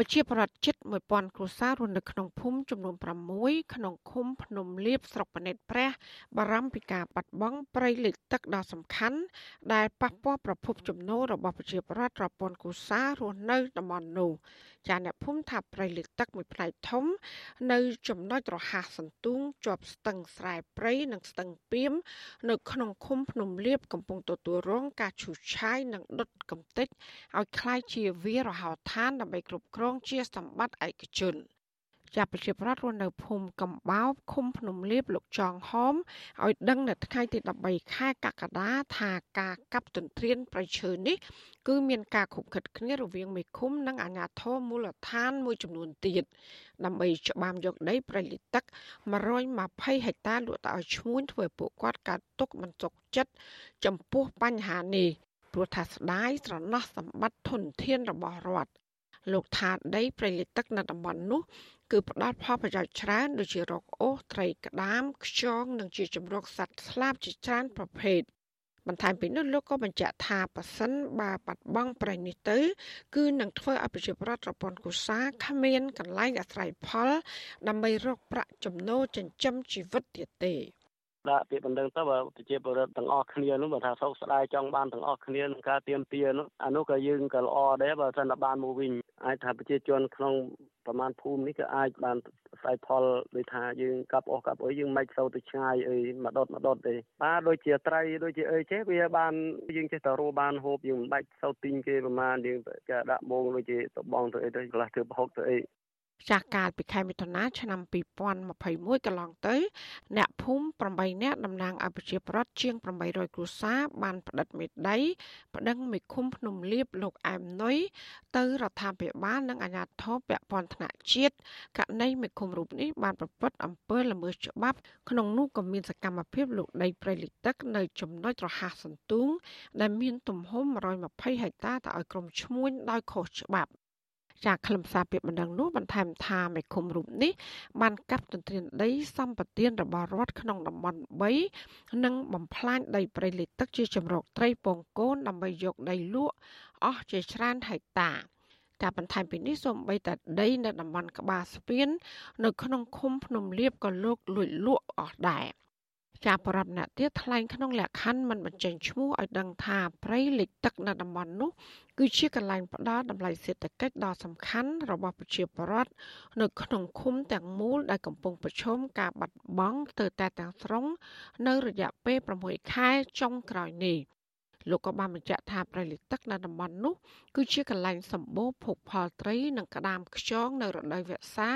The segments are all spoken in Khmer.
ប្រជាប្រដ្ឋជិត1000គ្រួសាររស់នៅក្នុងភូមិចំនួន6ក្នុងឃុំភ្នំលៀបស្រុកប៉និតព្រះបារម្ភពីការបាត់បង់ព្រៃលិចទឹកដ៏សំខាន់ដែលប៉ះពាល់ប្រភពចំណូលរបស់ប្រជាប្រដ្ឋរាប់ពាន់គ្រួសាររស់នៅតំបន់នោះចាអ្នកភូមិថាព្រៃលិចទឹកមួយផ្នែកធំ នៅចំណុចរហ័សសន្ទូងជាប់ស្ទឹងស្រែព្រៃនិងស្ទឹងពៀមនៅក្នុងឃុំភ្នំលៀបកំពុងទទួលរងការឈូសឆាយនិងដុតកំទេចឲ្យคล้ายជាវាលរហោឋានដើម្បីគ្រប់គ្រង ងជាសម្បត្តិឯកជនចាប់ប្រជាប្រដ្ឋរស់នៅភូមិកំបោបឃុំភ្នំលៀបលោកចងហោមឲ្យដឹងនៅថ្ងៃទី13ខែកក្កដាថាការកាប់ទន្ទ្រានប្រៃឈើនេះ គឺមានការខុបខិតគ្នារវាងមេឃុំនិងអាជ្ញាធរមូលដ្ឋានមួយចំនួនទៀតដើម្បីច្បាមយកដីប្រៃលិទឹក120ហិកតាលក់ទៅឲ្យឈ្មួញធ្វើឲ្យពួកគាត់កាត់ទុកមិនទុកចិត្តចំពោះបញ្ហានេះព្រោះថាស្ដាយស្រណោះសម្បត្តិធនធានរបស់រដ្ឋ លោកថាដីព្រៃលិទឹកនៅតំបន់នោះគឺផ្ដល់ផលប្រយោជន៍ច្រើនដូចជារកអូសត្រីក្តាមខ្យងនិងជាជំរកសត្វស្លាបជាច្រើនប្រភេទបន្ថែមពីនេះលោកក៏បញ្ជាក់ថាប៉ះសិនបើបាត់បង់ប្រៃនេះទៅ គឺនឹងធ្វើឲ្យប្រជាពលរដ្ឋប្រព័ន្ធគូសាគ្មានកន្លែងអាស្រ័យផល ដើម្បីរកប្រាក់ចំណូលចិញ្ចឹមជីវិតទៀតទេដាក់ពាក្យបណ្ដឹងទៅបើប្រជាពលរដ្ឋទាំងអស់គ្នានោះបើថាសោកស្ដាយចង់បានទាំងអស់គ្នានឹងការទៀមទានោះអានោះក៏យើងក៏ល្អដែរបើសិនតែបានមកវិញ អាចថាប្រជាជនក្នុងប្រមាណភូមិនេះក៏អាចបានស្អែកផលដូចថាយើងកាប់អស់កាប់អុយយើងមិនសូវទៅឆ្ងាយអីមកដុតមកដុតទេបាទដូចជាត្រីដូចជាអីចេះវាបានយើងចេះតែរស់បានហូបយើងមិនបាច់សូវទិញគេប្រមាណយើងគេដាក់មងដូចជាតបងទៅអីទៅកន្លះធ្វើប្រហុកទៅអី ចាស់កាលពីខែមិថុនាឆ្នាំ2021កន្លងទៅ អ្នកភូមិ8នាក់តំណាងឲ្យប្រជាប្រដ្ឋជាង800គ្រួសារបានផ្តិតមេដីប្តឹងមេឃុំភ្នំលៀបលោកអែមនុយទៅរដ្ឋាភិបាលនិងអាជ្ញាធរពាក់ព័ន្ធថ្នាក់ជាតិករណីមេឃុំរូបនេះបានប្រព្រឹត្តអំពើល្មើសច្បាប់ក្នុងនោះក៏មានសកម្មភាពលូកដីព្រៃលិចទឹកនៅចំណុចរហ័សសន្ទូងដែលមានទំហំ120ហិកតាទៅឲ្យក្រុមឈ្មួញដោយខុសច្បាប់ ចាខ្លឹមសារពាក្យបណ្ដឹងនោះបន្ថែមថាមេឃុំរូបនេះបានកាប់ទន្ទ្រានដីសម្បត្តិរបស់រដ្ឋក្នុងតំបន់3និងបំផ្លាញដីព្រៃលិចទឹកជាជំរកត្រីពងកូនដើម្បីយកដីលក់អស់ជាច្រើនហិកតាការបន្ថែមពីនេះសូម្បីតែដីនៅតំបន់ក្បាលស្ពាន នៅក្នុងឃុំភ្នំលៀបក៏លោកលួចលក់អស់ដែរ ចាបរដ្ឋអ្នកទៀតថ្លែងក្នុងលក្ខខណ្ឌមិនបញ្ចេញឈ្មោះឲ្យដឹងថាព្រៃលិចទឹកនៅតំបន់នោះគឺជាកន្លែងផ្ដល់តម្លៃសេដ្ឋកិច្ចដ៏សំខាន់របស់ប្រជាពលរដ្ឋនៅក្នុងឃុំទាំងមូលដែលកំពុងប្រឈមការបាត់បង់ទៅតែទាំងស្រុងនៅរយៈពេល6ខែចុងក្រោយនេះ លោកក៏បានបញ្ជាក់ថាប្រៃលិទឹកនៅតំបន់នោះ គឺជាកន្លែងសម្បូរភោគផលត្រីនិងក្តាមខ្យងនៅរដូវវស្សា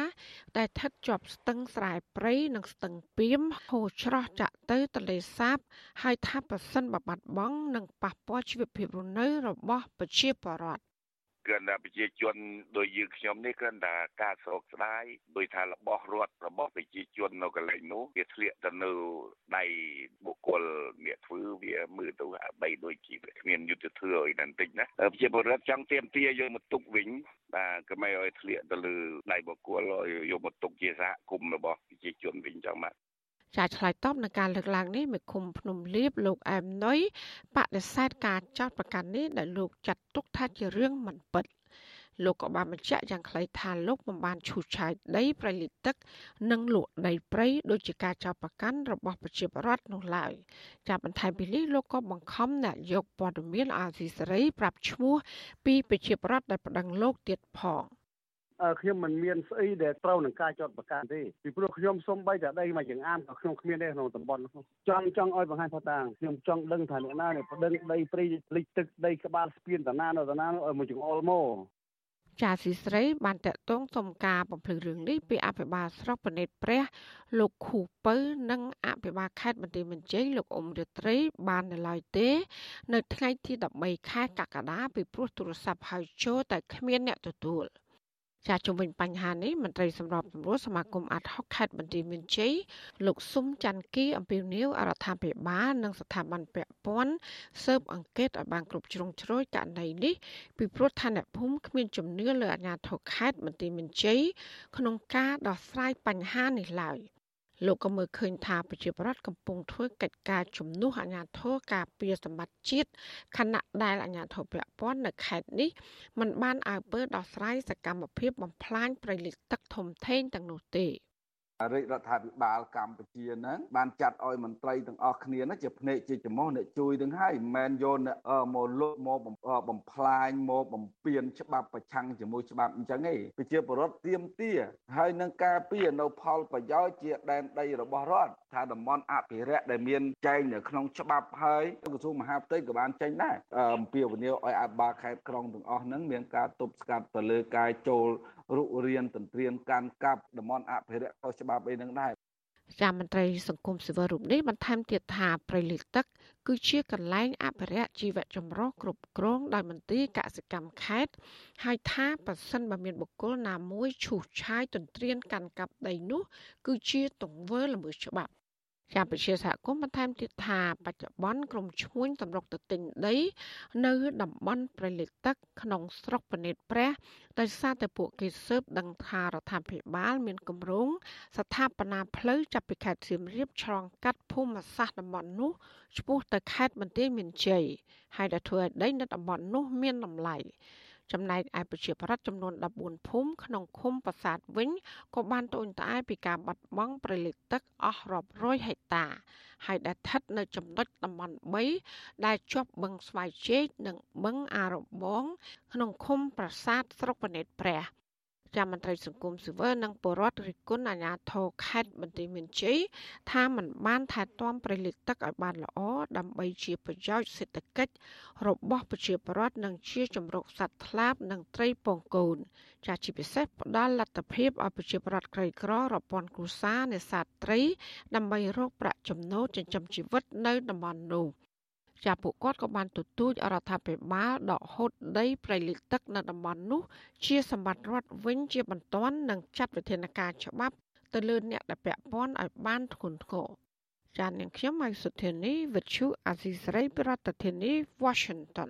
ដែលស្ថិតជាប់ស្ទឹងស្រែព្រៃនិងស្ទឹងពីមហូរច្រោះចាក់ទៅទន្លេសាប ហើយថាប្រសិនបបាត់បង់នឹងប៉ះពាល់ជីវភាពរស់នៅរបស់ប្រជាពលរដ្ឋ គ្រាន់តែប្រជាជនដោយយើងខ្ញុំនេះគ្រាន់តែការសោកស្ដាយដោយថារបស់រដ្ឋរបស់ប្រជាជននៅកន្លែងនោះវាធ្លាក់ទៅនៅដៃបុគ្គលអ្នកធ្វើវាមើលទៅអាបីដូចជាគ្មានយុទ្ធធម៌អីបន្តិចណាប្រជាពលរដ្ឋចង់ទៀមទាយកមកទុកវិញបាទក៏មិនឲ្យធ្លាក់ទៅលើដៃបុគ្គលឲ្យយកមកទុកជាសហគមន៍របស់ប្រជាជនវិញចឹងបាទ ចាឆ្លើយតបនឹងការលើកឡើងនេះមេឃុំភ្នំលៀបលោកអែមណុយបដិសេធការចោទប្រកាន់នេះដែលលោកចាត់ទុកថាជារឿងមិនពិតលោកក៏បានបញ្ជាក់យ៉ាងខ្លីថាលោកមិនបានឈូសឆាយដីប្រៃលិទឹក និងលក់ដីព្រៃដោយជាការចោទប្រកាន់របស់ប្រជាពលរដ្ឋនោះឡើយចាប់បន្ថែមពីនេះលោកក៏បង្ខំអ្នកយកព័ត៌មានអាស៊ីសេរីប្រាប់ឈ្មោះពីប្រជាពលរដ្ឋដែលប្តឹងលោកទៀតផង។ ខ្ញុំមិនមានស្អីដែលត្រូវនឹងការចាត់ប្រកាន់ទេពីព្រោះខ្ញុំសូម្បីតែដីមួយចង្អាមក៏ខ្ញុំគ្មានទេក្នុងតំបន់នោះចង់ចង់ឲ្យបង្ហាញថាតាខ្ញុំចង់ដឹងថាអ្នកណានេះប្តឹងដីព្រៃលិចទឹកដីក្បាលស្ពានតាណានៅតាណាឲ្យមួយចង្អុលមកចាស៊ីស្រីបានតកតងសុំការបំភ្លឺរឿងនេះពីអភិបាលស្រុកបណិតព្រះ លោកខូពៅនិងអភិបាលខេត្តបន្ទាយមានជ័យលោកអ៊ុំរាត្រី បាននៅឡើយទេ នៅថ្ងៃទី13ខែកក្កដាពីព្រោះទូរស័ព្ទហៅចូលតែគ្មានអ្នកទទួល។ ចាជំវិញបញ្ហានេះមន្ត្រីសម្របសម្រួលសមាគមអាត់ហុកខេត្តបន្ទាយមានជ័យលោកស៊ុំច័ន្ទគីអំពីនីវអរដ្ឋាភិបាលនិងស្ថាប័នពាក់ព័ន្ធស៊ើបអង្កេតឲ្យបានគ្រប់ជ្រុងជ្រោយករណីនេះពីព្រោះឋានៈភូមិគ្មានជំនឿលើអាជ្ញាធរខេត្តបន្ទាយមានជ័យក្នុងការដោះស្រាយបញ្ហានេះឡើយ លោកក៏មើលឃើញថាប្រជាប្រដ្ឋកំពុងធ្វើកិច្ចការជំនួសអាជ្ញាធរការពារសម្បត្តិជាតិខណៈដែលអាជ្ញាធរពាក់ព័ន្ធនៅខេត្តនេះមិនបានអើពើដោះស្រាយសកម្មភាពបំផ្លាញព្រៃលិចទឹកធំធេងទាំងនោះទេ រាជរដ្ឋាភិបាលកម្ពុជាហ្នឹងបានចាត់ឲ្យមន្ត្រីទាំងអស់គ្នាហ្នឹងជាភ្នែកជាចំោះអ្នកជួយនឹងហើយមិនមែនយកមកលុបមកបំផ្លាញមកបំពេញច្បាប់ប្រឆាំងជាមួយច្បាប់អញ្ចឹងទេប្រជាពលរដ្ឋទៀមទាហើយនឹងការពារនៅផលប្រយោជន៍ជាដែនដីរបស់រដ្ឋថាតំបន់អភិរក្សដែលមានចែងនៅក្នុងច្បាប់ហើយក្រសួងមហាផ្ទៃក៏បានចេញដែរអំពាវនាវឲ្យអាបាខេត្តក្រុងទាំងអស់ហ្នឹងមានការទប់ស្កាត់ទៅលើការចូលរុករៀនទន្ទ្រានកាន់កាប់តំបន់អភិរក្សខុសច្បាប់អីហ្នឹងដែរចាមន្ត្រីសង្គមស៊ីវិលរូបនេះបន្ថែមទៀតថាព្រៃលិចទឹកគឺជាកន្លែងអភិរក្សជីវៈចម្រុះគ្រប់គ្រងដោយមន្ទីរកសិកម្មខេត្តហើយថាប៉ះសិនបើមានបុគ្គលណាមួយឈូសឆាយទន្ទ្រានកាន់កាប់ដីនោះ គឺជាទង្វើល្មើសច្បាប់ កម្ពុជាសហគមន៍បន្ថែមទៀតថាបច្ចុប្បន្នក្រមឈ្មួញសម្រុកទៅទិញដី នៅតំបន់ប្រលិតទឹកក្នុងស្រុកពនិតព្រះដោយសារតែពួកគេស៊ើបដឹងថារដ្ឋាភិបាល មានគម្រោងស្ថាបនាផ្លូវចាប់ពីខេត្តសៀមរាបឆ្លងកាត់ភូមិសាស្ត្រតំបន់នោះឆ្ពោះទៅខេត្តបន្ទាយមានជ័យហើយដែលធ្វើឲ្យដីនៅតំបន់នោះមានតម្លៃ ចំណែកឯប្រជាប្រដ្ឋចំនួន14ភូមិក្នុងឃុំប្រាសាទវិញក៏បានត្អូញត្អែពីការបាត់បង់ប្រលិតទឹកអស់រាប់រយហិកតា ហើយដែលស្ថិតនៅចំណុចតំបន់3ដែលជាប់បឹងស្វាយជែកនិងបឹងអារបងក្នុងឃុំប្រាសាទស្រុកបណិតព្រះ ចាំមន្ត្រីសង្គមស៊ីវិលនិងពលរដ្ឋរិះគន់អាជ្ញាធរខេត្តបន្ទាយមានជ័យថាมันបានថែទាំប្រលិតទឹកឲ្យបានល្អដើម្បីជាប្រយោជន៍សេដ្ឋកិច្ចរបស់ប្រជាពលរដ្ឋនិងជាជំរកសត្វថ្លាបនិងត្រីពងកូន ចាស់ជាពិសេសផ្ដល់លទ្ធភាពឲ្យប្រជាពលរដ្ឋក្រីក្ររាប់ពាន់គ្រួសារនេសាទត្រី ដើម្បីរកប្រាក់ចំណូលចិញ្ចឹមជីវិតនៅតំបន់នោះ។ ចាពួកគាត់ក៏បានទទូចរដ្ឋាភិបាលដកហូតដីព្រៃលិចទឹកនៅតំបន់នោះ ជាសម្បត្តិរដ្ឋវិញជាបន្ទាន់និងចាត់វិធានការច្បាប់ទៅលើអ្នកដែលពាក់ព័ន្ធឲ្យបានធ្ងន់ធ្ងរចាននាងខ្ញុំម៉ៃសុធានីវិទ្យុអាស៊ីសេរីប្រធានាធិបតី Washington